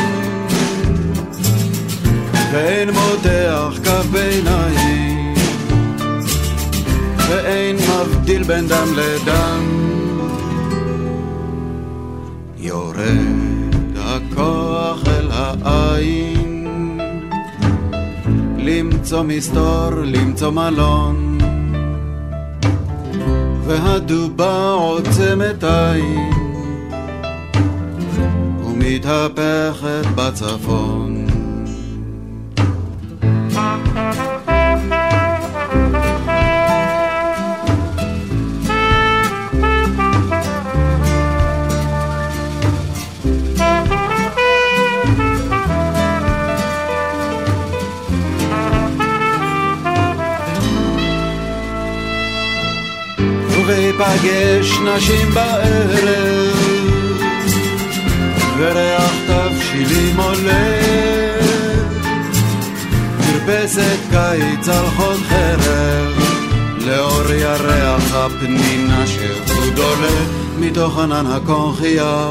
ואין מותח כף ביניים ואין מבדיל בין דם לדם. יורד הכוח אל העין. למצוא מסתור, למצוא מלון. והדובה עוצמת עין ומתהפכת בצפון. ובהיפגש נשים בערב וריח תבשילים עולה. מרפסת קיץ על חוד חרב לאור ירח הפנינה שהוא דולה מתוך ענן הקונכייה.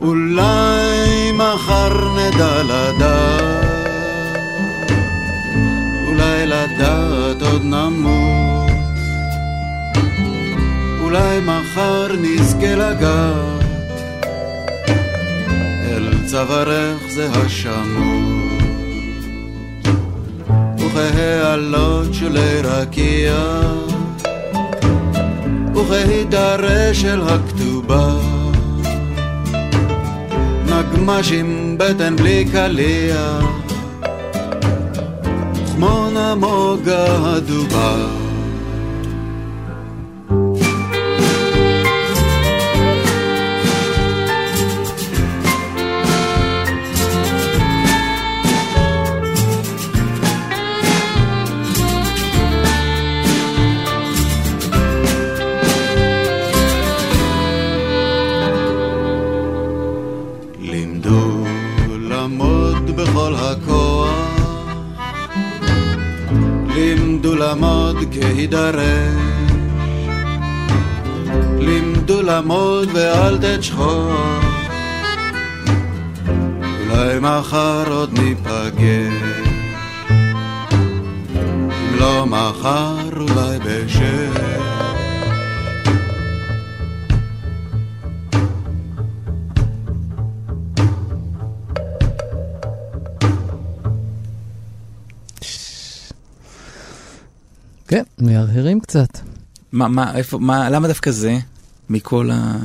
אולי מחר נדע לדעת אולי לדעת עוד נמות. אולי מחר נזכה לגעת צווארך זה השמות. וכהעלות שולי רקיע וכהידרה של הכתובה. נגמש עם בטן בלי קליע. כמו נמוגה הדובה כהידרש, לימדו לעמוד ואל תשכוח, אולי מחר עוד ניפגש, אם לא מחר אולי בשש. כן, מהרהרים קצת. מה, מה, איפה, מה, למה דווקא זה? מכל ה...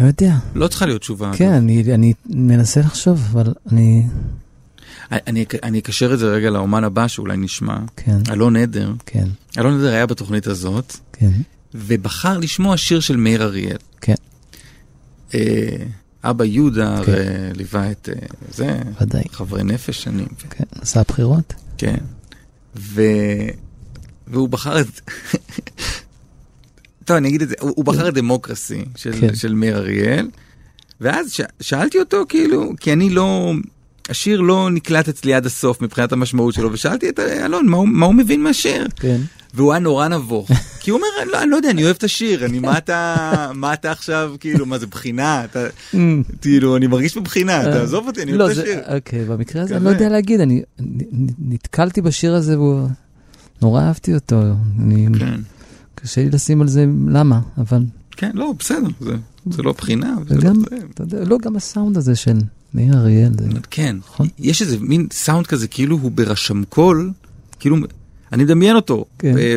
לא יודע. לא צריכה להיות תשובה. כן, אני, אני מנסה לחשוב, אבל אני... אני, אני אקשר את זה רגע לאומן הבא שאולי נשמע. כן, אלון עדר. כן, אלון עדר היה בתוכנית הזאת, כן, ובחר לשמוע שיר של מאיר אריאל. כן, אה, אבא יהודה כן. ליווה את אה, זה, ודאי. חברי נפש שנים. כן, עשה בחירות. כן. ו... והוא בחר את... טוב, אני אגיד את זה, הוא, הוא בחר את דמוקרסי של, כן. של מאיר אריאל, ואז ש... שאלתי אותו, כאילו, כי אני לא... השיר לא נקלט אצלי עד הסוף מבחינת המשמעות שלו, ושאלתי את אלון, מה הוא, מה הוא מבין מהשיר? כן. והוא היה נורא נבוך. כי הוא אומר, אני לא, אני לא יודע, אני אוהב את השיר, אני, מה אתה, מה אתה עכשיו, כאילו, מה זה בחינה? אתה, כאילו, אני מרגיש בבחינה, תעזוב אותי, אני לא, אוהב את השיר. אוקיי, במקרה הזה אני. לא יודע להגיד, אני נתקלתי בשיר הזה והוא... נורא אהבתי אותו. אני... כן, קשה לי לשים על זה למה, אבל כן, לא, בסדר, זה, זה לא בחינה, וזה וגם, לא. אתה יודע, לא, גם הסאונד הזה של מאיר אריאל, זה... כן, נכון. יש איזה מין סאונד כזה, כאילו הוא ברשמקול, כאילו, אני מדמיין אותו, כן. אה,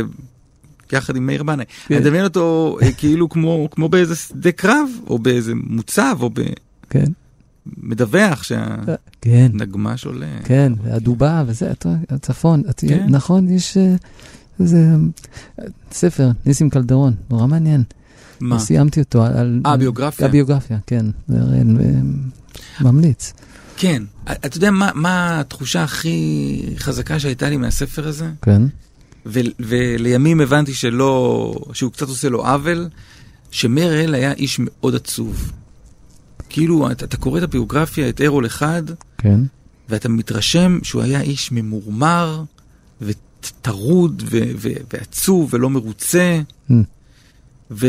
יחד עם מאיר בנאי, כן. אני מדמיין אותו אה, כאילו כמו, כמו באיזה שדה קרב, או באיזה מוצב, או כן, במדווח כן, שהנגמש עולה. כן, הדובה וזה, הצפון, כן. נכון, יש... אה, זה אה, ספר, ניסים קלדרון, נורא מעניין. מה? סיימתי אותו על... אה, ביוגרפיה? הביוגרפיה, כן. אה, ממליץ. כן. אתה יודע מה, מה התחושה הכי חזקה שהייתה לי מהספר הזה? כן. ו- ולימים הבנתי שלא, שהוא קצת עושה לו עוול, שמרל היה איש מאוד עצוב. כאילו, אתה, אתה קורא את הביוגרפיה, את ארול אחד, כן. ואתה מתרשם שהוא היה איש ממורמר, וטרוד, ו- ו- ועצוב, ולא מרוצה. Mm. ו...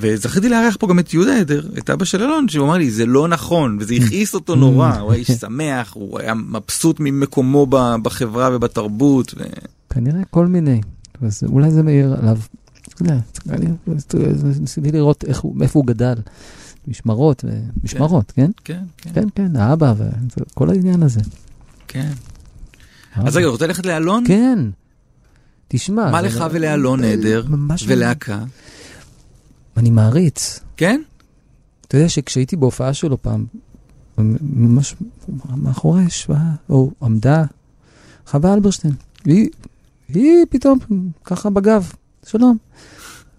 וזכיתי לארח פה גם את יהודה עדר, את אבא של אלון, שהוא אמר לי, זה לא נכון, וזה הכעיס אותו נורא, הוא היה איש שמח, הוא היה מבסוט ממקומו בחברה ובתרבות. ו... כנראה כל מיני. אז אולי זה מעיר עליו. ניסיתי לראות איך מאיפה הוא גדל. משמרות, משמרות, כן? כן, כן, כן, כן, האבא וכל העניין הזה. כן. אז רגע, רוצה ללכת לאלון? כן. תשמע. מה לך ולאלון עדר ממש- ולהקה? אני מעריץ. כן? אתה יודע שכשהייתי בהופעה שלו פעם, ממש מאחורי ישבה, או עמדה חווה אלברשטיין. היא, היא פתאום ככה בגב, שלום.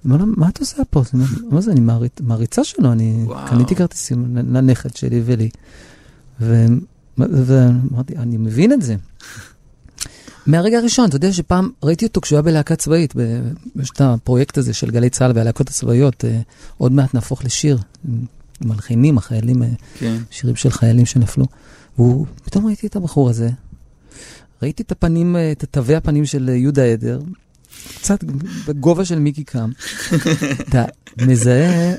אמר לה, מה את עושה פה? מה זה, אני מעריצ, מעריצה שלו, אני. קניתי כרטיסים לנכד שלי ולי. ואמרתי, אני מבין את זה. מהרגע הראשון, אתה יודע שפעם ראיתי אותו כשהוא היה בלהקה צבאית, יש את הפרויקט הזה של גלי צה"ל והלהקות הצבאיות, אה, עוד מעט נהפוך לשיר, מלחינים, החיילים, אה, כן. שירים של חיילים שנפלו. והוא, פתאום ראיתי את הבחור הזה, ראיתי את הפנים, אה, את תווי הפנים של יהודה עדר, קצת בגובה של מיקי קם. אתה מזהה,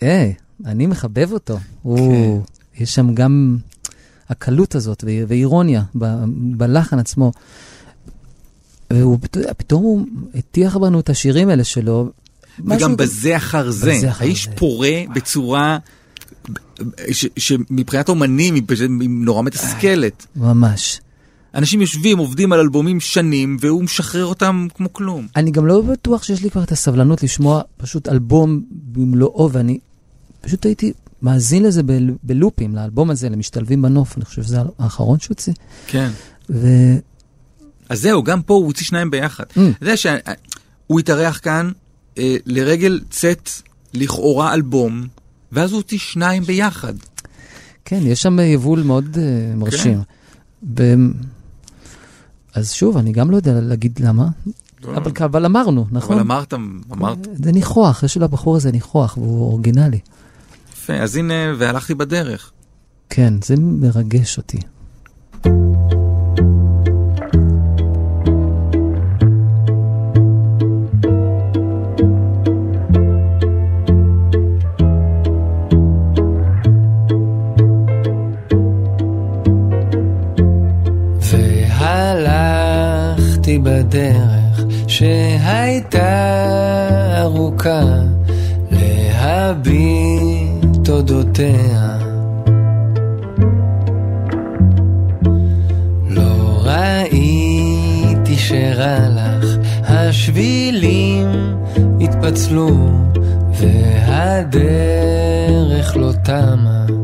היי, אני מחבב אותו. הוא, יש שם גם הקלות הזאת ואירוניה בלחן עצמו. והוא, אתה יודע, פתאום הוא הטיח בנו את השירים האלה שלו. וגם בזה אחר זה. בזה אחר האיש זה. פורה בצורה ש- שמבחינת אומנים היא נורא מתסכלת. ממש. אנשים יושבים, עובדים על אלבומים שנים, והוא משחרר אותם כמו כלום. אני גם לא בטוח שיש לי כבר את הסבלנות לשמוע פשוט אלבום במלואו, ואני פשוט הייתי מאזין לזה ב- בלופים, לאלבום הזה, למשתלבים בנוף, אני חושב שזה האחרון שהוציא. כן. ו... אז זהו, גם פה הוא הוציא שניים ביחד. Mm. יודע שהוא התארח כאן אה, לרגל צאת לכאורה אלבום, ואז הוא הוציא שניים ביחד. כן, יש שם יבול מאוד uh, מרשים. ו... אז שוב, אני גם לא יודע להגיד למה, אבל, אבל אמרנו, נכון? אבל אמרת, אמרת, זה ניחוח, יש לבחור הזה ניחוח, והוא אורגינלי. יפה, אז הנה, והלכתי בדרך. כן, זה מרגש אותי. בדרך שהייתה ארוכה להביט אודותיה. לא ראיתי שרע לך, השבילים התפצלו והדרך לא תמה.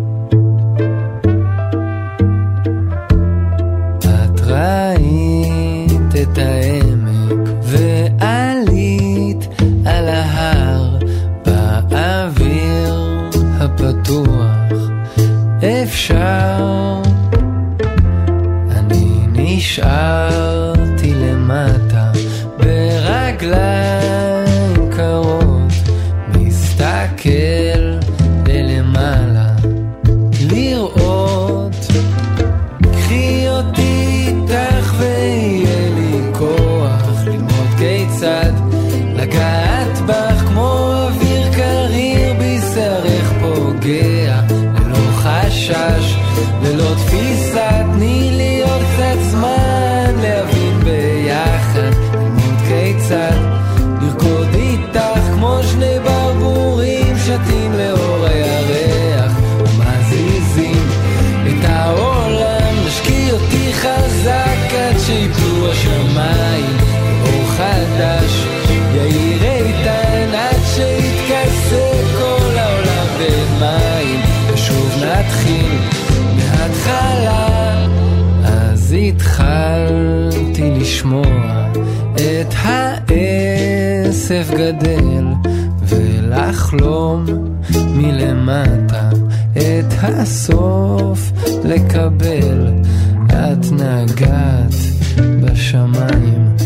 לשמוע את העשב גדל ולחלום מלמטה את הסוף לקבל. את נגעת בשמיים.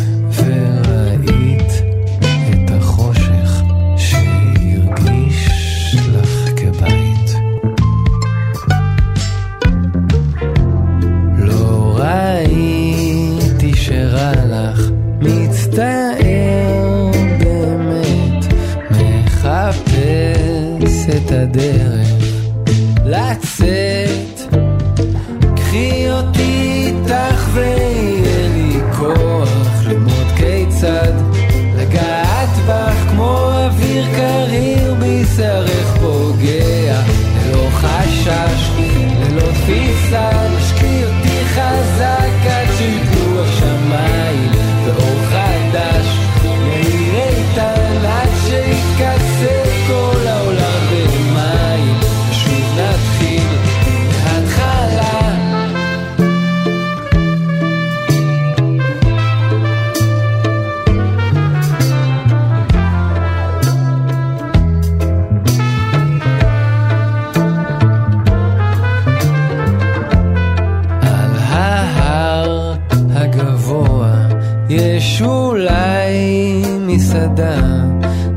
יש אולי מסעדה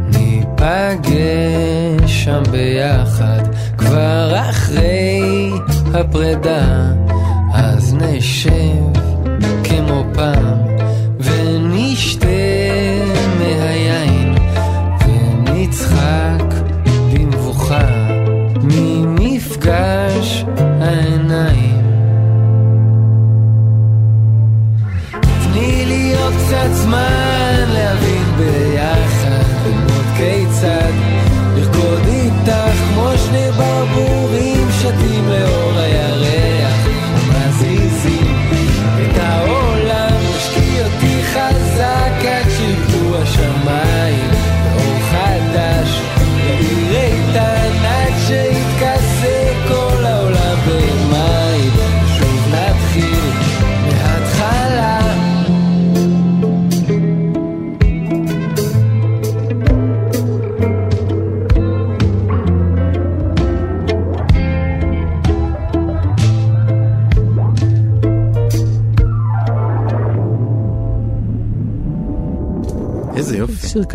ניפגש שם ביחד. כבר אחרי הפרידה אז נשב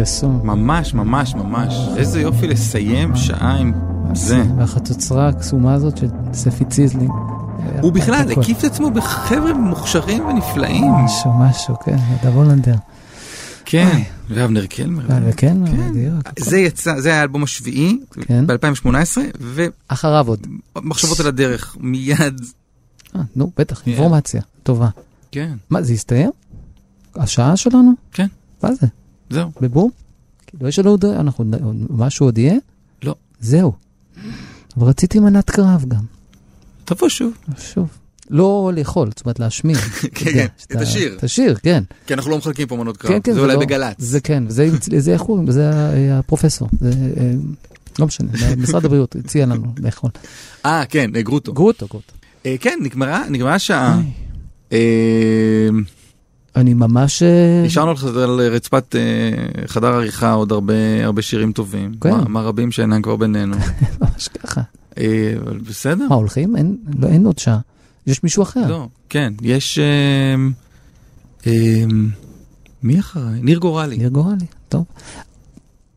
קסום. ממש, ממש, ממש. איזה יופי לסיים שעה עם זה. והחצוצרה הקסומה הזאת של ספי ציזלינג. הוא בכלל. הקיף את עצמו בחבר'ה מוכשרים ונפלאים. משהו, משהו, כן, נדב הולנדר. כן, ואבנר קלמר. וכן, כן. בדיוק. זה יצא, זה היה האלבום השביעי, כן. ב-2018, אחריו עוד. ומחשבות על הדרך, מיד. אה, נו, בטח, כן. אינפורמציה טובה. כן, מה, זה הסתיים? השעה שלנו? כן, מה זה? זהו. בבום? כאילו, יש לנו עוד, אנחנו, משהו עוד יהיה? לא. זהו. אבל רציתי מנת קרב גם, תבוא שוב. שוב. לא לאכול, זאת אומרת להשמיע. כן, כן, את השיר. את השיר, כן. כי אנחנו לא מחלקים פה מנות קרב, כן, כן, זה אולי לא- בגל"צ. זה כן, זה, איך קוראים? זה אה, הפרופסור. אה, לא משנה, משרד הבריאות הציע לנו לאכול. אה, כן, אה, גרוטו. גרוטו, גרוטו. כן, נגמרה השעה. אה, אני ממש... אה, נשארנו לך על רצפת אה, חדר עריכה עוד הרבה הרבה שירים טובים. כן. מה- מה רבים שאינם כבר בינינו. ממש ככה. אה, אבל בסדר. מה, הולכים? אין, לא, אין עוד שעה. יש מישהו אחר. לא, כן, יש... אה, אה, מי אחריי? ניר גורלי. ניר גורלי, טוב.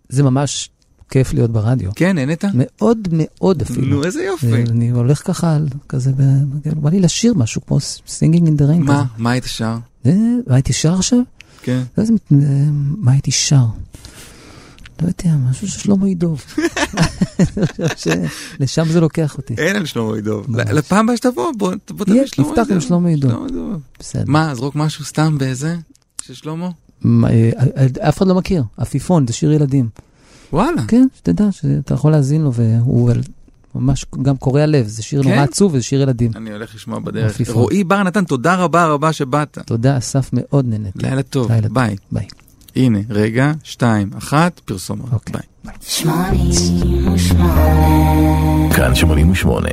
זה ממש כיף להיות ברדיו. כן, נהנית? מאוד מאוד אפילו. נו, איזה יופי. זה- אני הולך ככה, כזה, בא לי לשיר משהו כמו singing in כזה. מה? מה היית שר? זה- מה הייתי שר עכשיו? כן. לא אה, מה הייתי שר? לא יודע, משהו של שלמה ידוב. שלשם זה לוקח אותי. אין על שלמה ידוב. לפעם הבאה שתבוא, בוא תביא שלמה נפתח עם שלמה ידוב. ידוב. בסדר. מה, זרוק משהו סתם באיזה? של שלמה? מה, אה, אה, אף אחד לא מכיר, עפיפון, זה שיר ילדים. וואלה. כן, שתדע שאתה יכול להאזין לו, והוא ממש גם קורע לב, זה שיר כן? נורא עצוב וזה שיר ילדים. אני הולך לשמוע בדרך. עפיפון. רועי בר נתן, תודה רבה רבה שבאת. תודה, אסף, מאוד נהניתי. לילה טוב, לילה טוב. ביי. ביי. הנה, רגע, שתיים, אחת, פרסומות. אוקיי. ביי. כאן 88